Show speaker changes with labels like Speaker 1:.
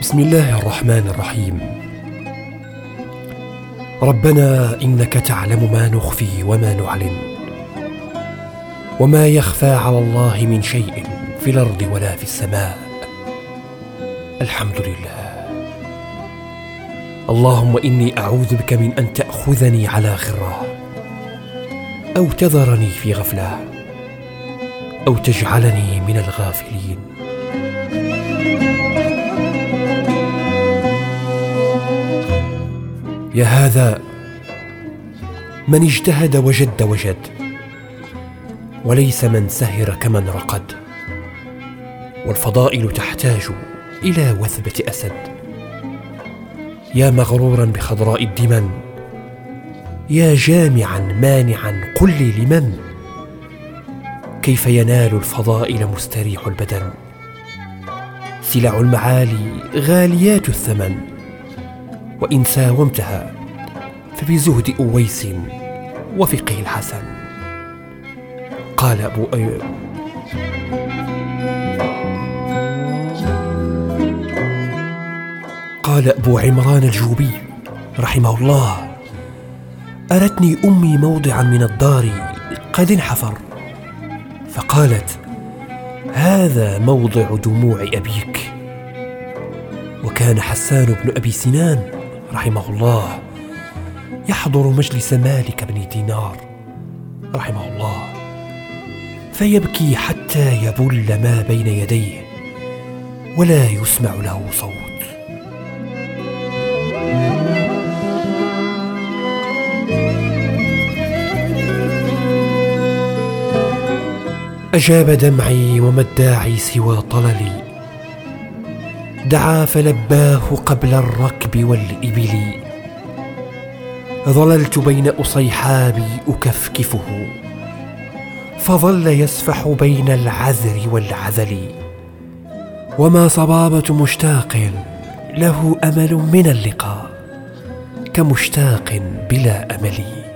Speaker 1: بسم الله الرحمن الرحيم. ربنا إنك تعلم ما نخفي وما نعلن وما يخفى على الله من شيء في الأرض ولا في السماء. الحمد لله. اللهم إني أعوذ بك من أن تأخذني على غره أو تذرني في غفلة أو تجعلني من الغافلين. يا هذا من اجتهد وجد وجد وليس من سهر كمن رقد والفضائل تحتاج إلى وثبة أسد. يا مغرورا بخضراء الدمن يا جامعا مانعا قل لي لمن؟ كيف ينال الفضائل مستريح البدن؟ سلع المعالي غاليات الثمن. وإن ساومتها فبزهد أويس وفقه الحسن قال أبو أيوب قال أبو عمران الجوبي رحمه الله أرتني أمي موضعا من الدار قد انحفر. فقالت هذا موضع دموع أبيك. وكان حسان بن أبي سنان رحمه الله يحضر مجلس مالك بن دينار. رحمه الله فيبكي حتى يبل ما بين يديه ولا يسمع له صوت. أجاب دمعي وما الداعي سوى طللي. دعا فلباه قبل الركب والإبل. ظللت بين أصيحابي أكفكفه. فظل يسفح بين العذر والعذل. وما صبابة مشتاق له أمل من اللقاء كمشتاق بلا أمل.